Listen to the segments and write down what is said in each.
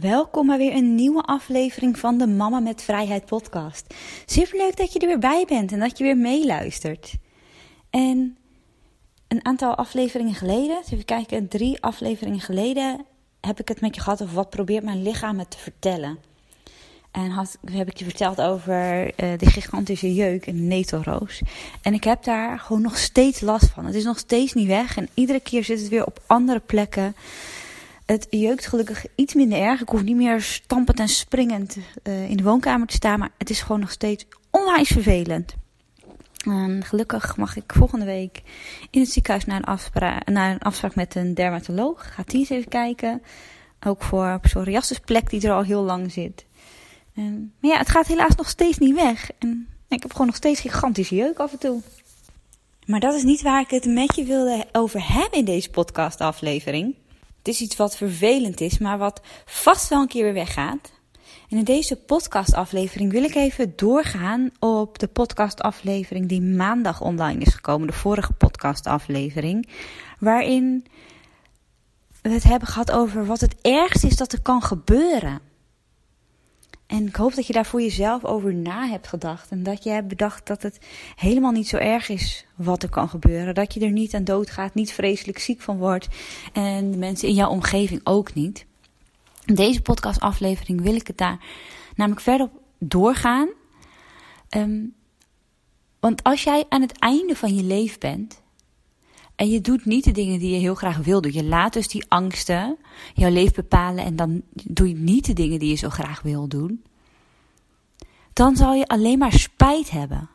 Welkom bij weer een nieuwe aflevering van de Mama met Vrijheid podcast. Super leuk dat je er weer bij bent en dat je weer meeluistert. En een aantal afleveringen geleden, even kijken, drie afleveringen geleden heb ik het met je gehad over wat probeert mijn lichaam me te vertellen. En had, heb ik je verteld over uh, de gigantische jeuk de netelroos. En ik heb daar gewoon nog steeds last van. Het is nog steeds niet weg en iedere keer zit het weer op andere plekken. Het jeukt gelukkig iets minder erg. Ik hoef niet meer stampend en springend uh, in de woonkamer te staan. Maar het is gewoon nog steeds onwijs vervelend. En gelukkig mag ik volgende week in het ziekenhuis naar een, afspraak, naar een afspraak met een dermatoloog. Gaat die eens even kijken. Ook voor psoriasisplek die er al heel lang zit. En, maar ja, het gaat helaas nog steeds niet weg. En ik heb gewoon nog steeds gigantische jeuk af en toe. Maar dat is niet waar ik het met je wilde over hebben in deze podcastaflevering. Het is iets wat vervelend is, maar wat vast wel een keer weer weggaat. En in deze podcastaflevering wil ik even doorgaan op de podcastaflevering die maandag online is gekomen, de vorige podcastaflevering, waarin we het hebben gehad over wat het ergste is dat er kan gebeuren. En ik hoop dat je daar voor jezelf over na hebt gedacht. En dat je hebt bedacht dat het helemaal niet zo erg is wat er kan gebeuren. Dat je er niet aan doodgaat, niet vreselijk ziek van wordt. En de mensen in jouw omgeving ook niet. In deze podcastaflevering wil ik het daar namelijk verder op doorgaan. Um, want als jij aan het einde van je leven bent. En je doet niet de dingen die je heel graag wil doen. Je laat dus die angsten jouw leven bepalen. En dan doe je niet de dingen die je zo graag wil doen. Dan zal je alleen maar spijt hebben.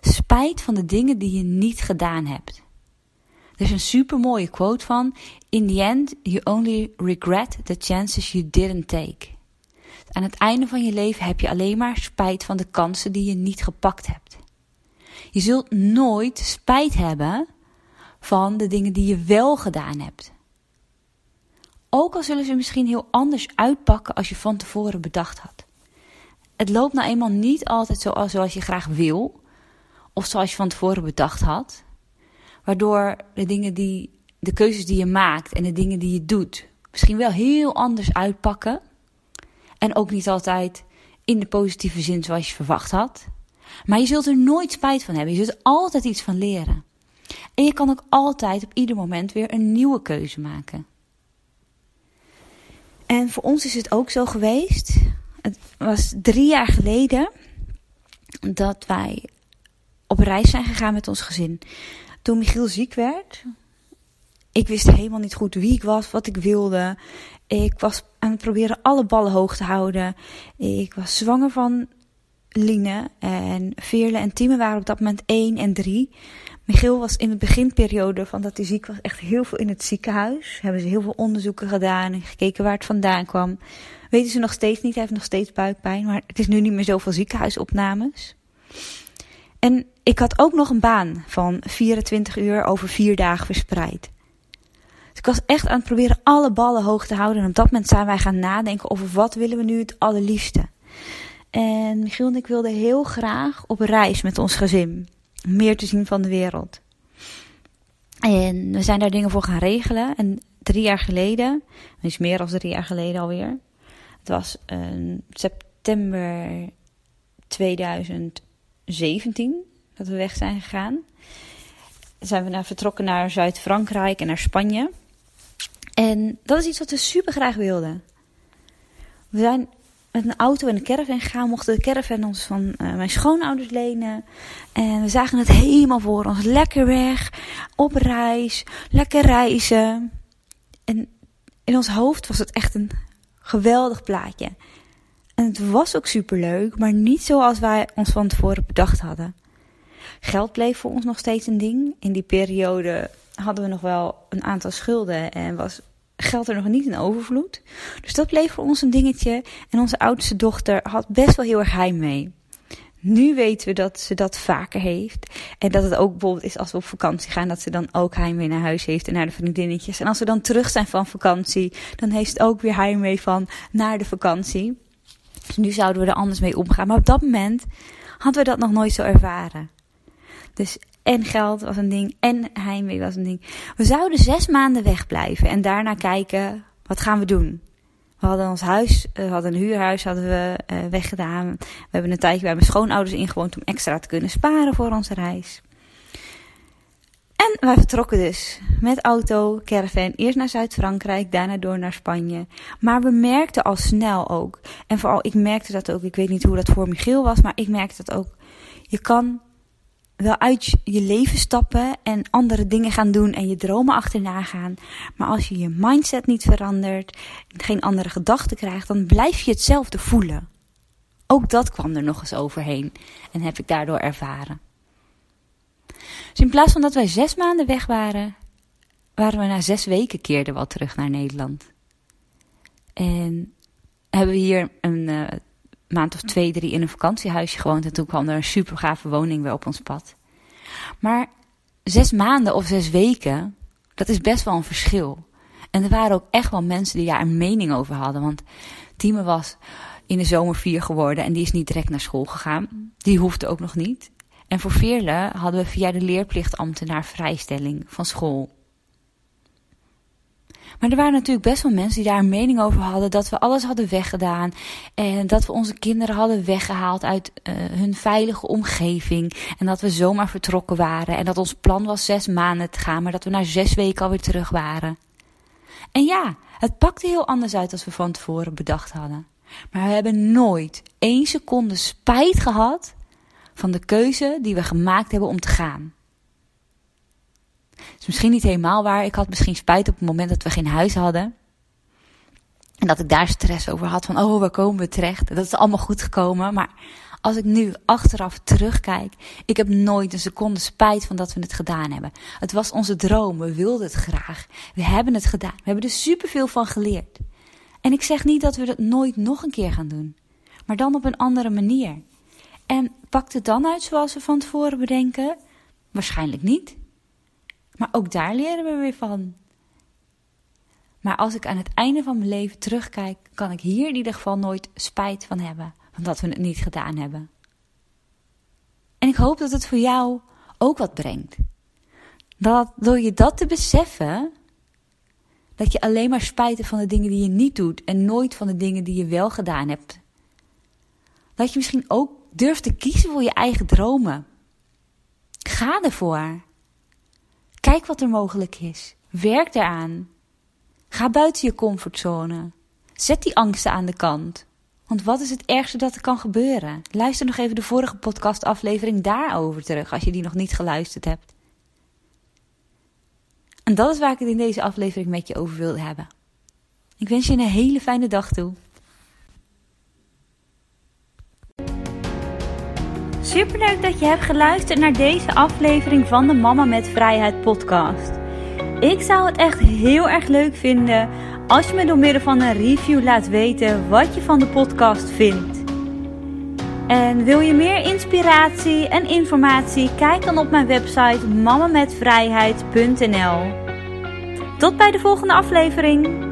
Spijt van de dingen die je niet gedaan hebt. Er is een super mooie quote van: In the end, you only regret the chances you didn't take. Aan het einde van je leven heb je alleen maar spijt van de kansen die je niet gepakt hebt. Je zult nooit spijt hebben van de dingen die je wel gedaan hebt. Ook al zullen ze misschien heel anders uitpakken als je van tevoren bedacht had. Het loopt nou eenmaal niet altijd zoals, je graag wil, of zoals je van tevoren bedacht had, waardoor de dingen die, de keuzes die je maakt en de dingen die je doet, misschien wel heel anders uitpakken. En ook niet altijd in de positieve zin zoals je verwacht had. Maar je zult er nooit spijt van hebben. Je zult altijd iets van leren. En je kan ook altijd op ieder moment weer een nieuwe keuze maken. En voor ons is het ook zo geweest. Het was drie jaar geleden dat wij op reis zijn gegaan met ons gezin. Toen Michiel ziek werd, ik wist helemaal niet goed wie ik was, wat ik wilde. Ik was aan het proberen alle ballen hoog te houden. Ik was zwanger van Line en Veerle en Tieme waren op dat moment 1 en 3. Michiel was in de beginperiode van dat hij ziek was echt heel veel in het ziekenhuis. Hebben ze heel veel onderzoeken gedaan en gekeken waar het vandaan kwam. Weten ze nog steeds niet, hij heeft nog steeds buikpijn. Maar het is nu niet meer zoveel ziekenhuisopnames. En ik had ook nog een baan van 24 uur over vier dagen verspreid. Dus ik was echt aan het proberen alle ballen hoog te houden. En op dat moment zijn wij gaan nadenken over wat willen we nu het allerliefste. En Michiel en ik wilden heel graag op reis met ons gezin. Meer te zien van de wereld. En we zijn daar dingen voor gaan regelen. En drie jaar geleden, is meer dan drie jaar geleden alweer. Het was een september 2017 dat we weg zijn gegaan. zijn we naar, vertrokken naar Zuid-Frankrijk en naar Spanje. En dat is iets wat we super graag wilden. We zijn met een auto en een caravan gegaan. Mochten de caravan ons van uh, mijn schoonouders lenen. En we zagen het helemaal voor ons. Lekker weg, op reis, lekker reizen. En in ons hoofd was het echt een geweldig plaatje. En het was ook super leuk, maar niet zoals wij ons van tevoren bedacht hadden. Geld bleef voor ons nog steeds een ding. In die periode hadden we nog wel een aantal schulden en was geld er nog niet in overvloed. Dus dat bleef voor ons een dingetje. En onze oudste dochter had best wel heel erg heimwee. Nu weten we dat ze dat vaker heeft. En dat het ook bijvoorbeeld is als we op vakantie gaan, dat ze dan ook heimwee naar huis heeft en naar de vriendinnetjes. En als we dan terug zijn van vakantie, dan heeft het ook weer heimwee van naar de vakantie. Dus nu zouden we er anders mee omgaan. Maar op dat moment hadden we dat nog nooit zo ervaren. Dus en geld was een ding en heimwee was een ding. We zouden zes maanden wegblijven en daarna kijken, wat gaan we doen? We hadden ons huis, we hadden een huurhuis hadden we uh, weggedaan. We hebben een tijdje bij mijn schoonouders ingewoond om extra te kunnen sparen voor onze reis. En wij vertrokken dus met auto, caravan, eerst naar Zuid-Frankrijk, daarna door naar Spanje. Maar we merkten al snel ook, en vooral ik merkte dat ook, ik weet niet hoe dat voor Michiel was, maar ik merkte dat ook. Je kan wel uit je leven stappen en andere dingen gaan doen en je dromen achterna gaan. Maar als je je mindset niet verandert, geen andere gedachten krijgt, dan blijf je hetzelfde voelen. Ook dat kwam er nog eens overheen en heb ik daardoor ervaren. Dus in plaats van dat wij zes maanden weg waren, waren we na zes weken keerden wel terug naar Nederland. En hebben we hier een uh, maand of twee, drie in een vakantiehuisje gewoond. En toen kwam er een super gave woning weer op ons pad. Maar zes maanden of zes weken, dat is best wel een verschil. En er waren ook echt wel mensen die daar een mening over hadden. Want Tieme was in de zomer vier geworden en die is niet direct naar school gegaan. Die hoefde ook nog niet. En voor Veerle hadden we via de leerplichtambtenaar vrijstelling van school. Maar er waren natuurlijk best wel mensen die daar een mening over hadden. Dat we alles hadden weggedaan. En dat we onze kinderen hadden weggehaald uit uh, hun veilige omgeving. En dat we zomaar vertrokken waren. En dat ons plan was zes maanden te gaan. Maar dat we na zes weken alweer terug waren. En ja, het pakte heel anders uit als we van tevoren bedacht hadden. Maar we hebben nooit één seconde spijt gehad van de keuze die we gemaakt hebben om te gaan is misschien niet helemaal waar. Ik had misschien spijt op het moment dat we geen huis hadden. En dat ik daar stress over had van, oh, waar komen we terecht? Dat is allemaal goed gekomen. Maar als ik nu achteraf terugkijk, ik heb nooit een seconde spijt van dat we het gedaan hebben. Het was onze droom, we wilden het graag. We hebben het gedaan. We hebben er superveel van geleerd. En ik zeg niet dat we dat nooit nog een keer gaan doen. Maar dan op een andere manier. En pakt het dan uit zoals we van tevoren bedenken? Waarschijnlijk niet. Maar ook daar leren we weer van. Maar als ik aan het einde van mijn leven terugkijk, kan ik hier in ieder geval nooit spijt van hebben, van dat we het niet gedaan hebben. En ik hoop dat het voor jou ook wat brengt. Dat door je dat te beseffen, dat je alleen maar spijt van de dingen die je niet doet en nooit van de dingen die je wel gedaan hebt. Dat je misschien ook durft te kiezen voor je eigen dromen. Ga ervoor. Kijk wat er mogelijk is. Werk eraan. Ga buiten je comfortzone. Zet die angsten aan de kant. Want wat is het ergste dat er kan gebeuren? Luister nog even de vorige podcastaflevering daarover terug als je die nog niet geluisterd hebt. En dat is waar ik het in deze aflevering met je over wilde hebben. Ik wens je een hele fijne dag toe. Superleuk dat je hebt geluisterd naar deze aflevering van de Mama met Vrijheid podcast. Ik zou het echt heel erg leuk vinden als je me door middel van een review laat weten wat je van de podcast vindt. En wil je meer inspiratie en informatie? Kijk dan op mijn website mamametvrijheid.nl. Tot bij de volgende aflevering.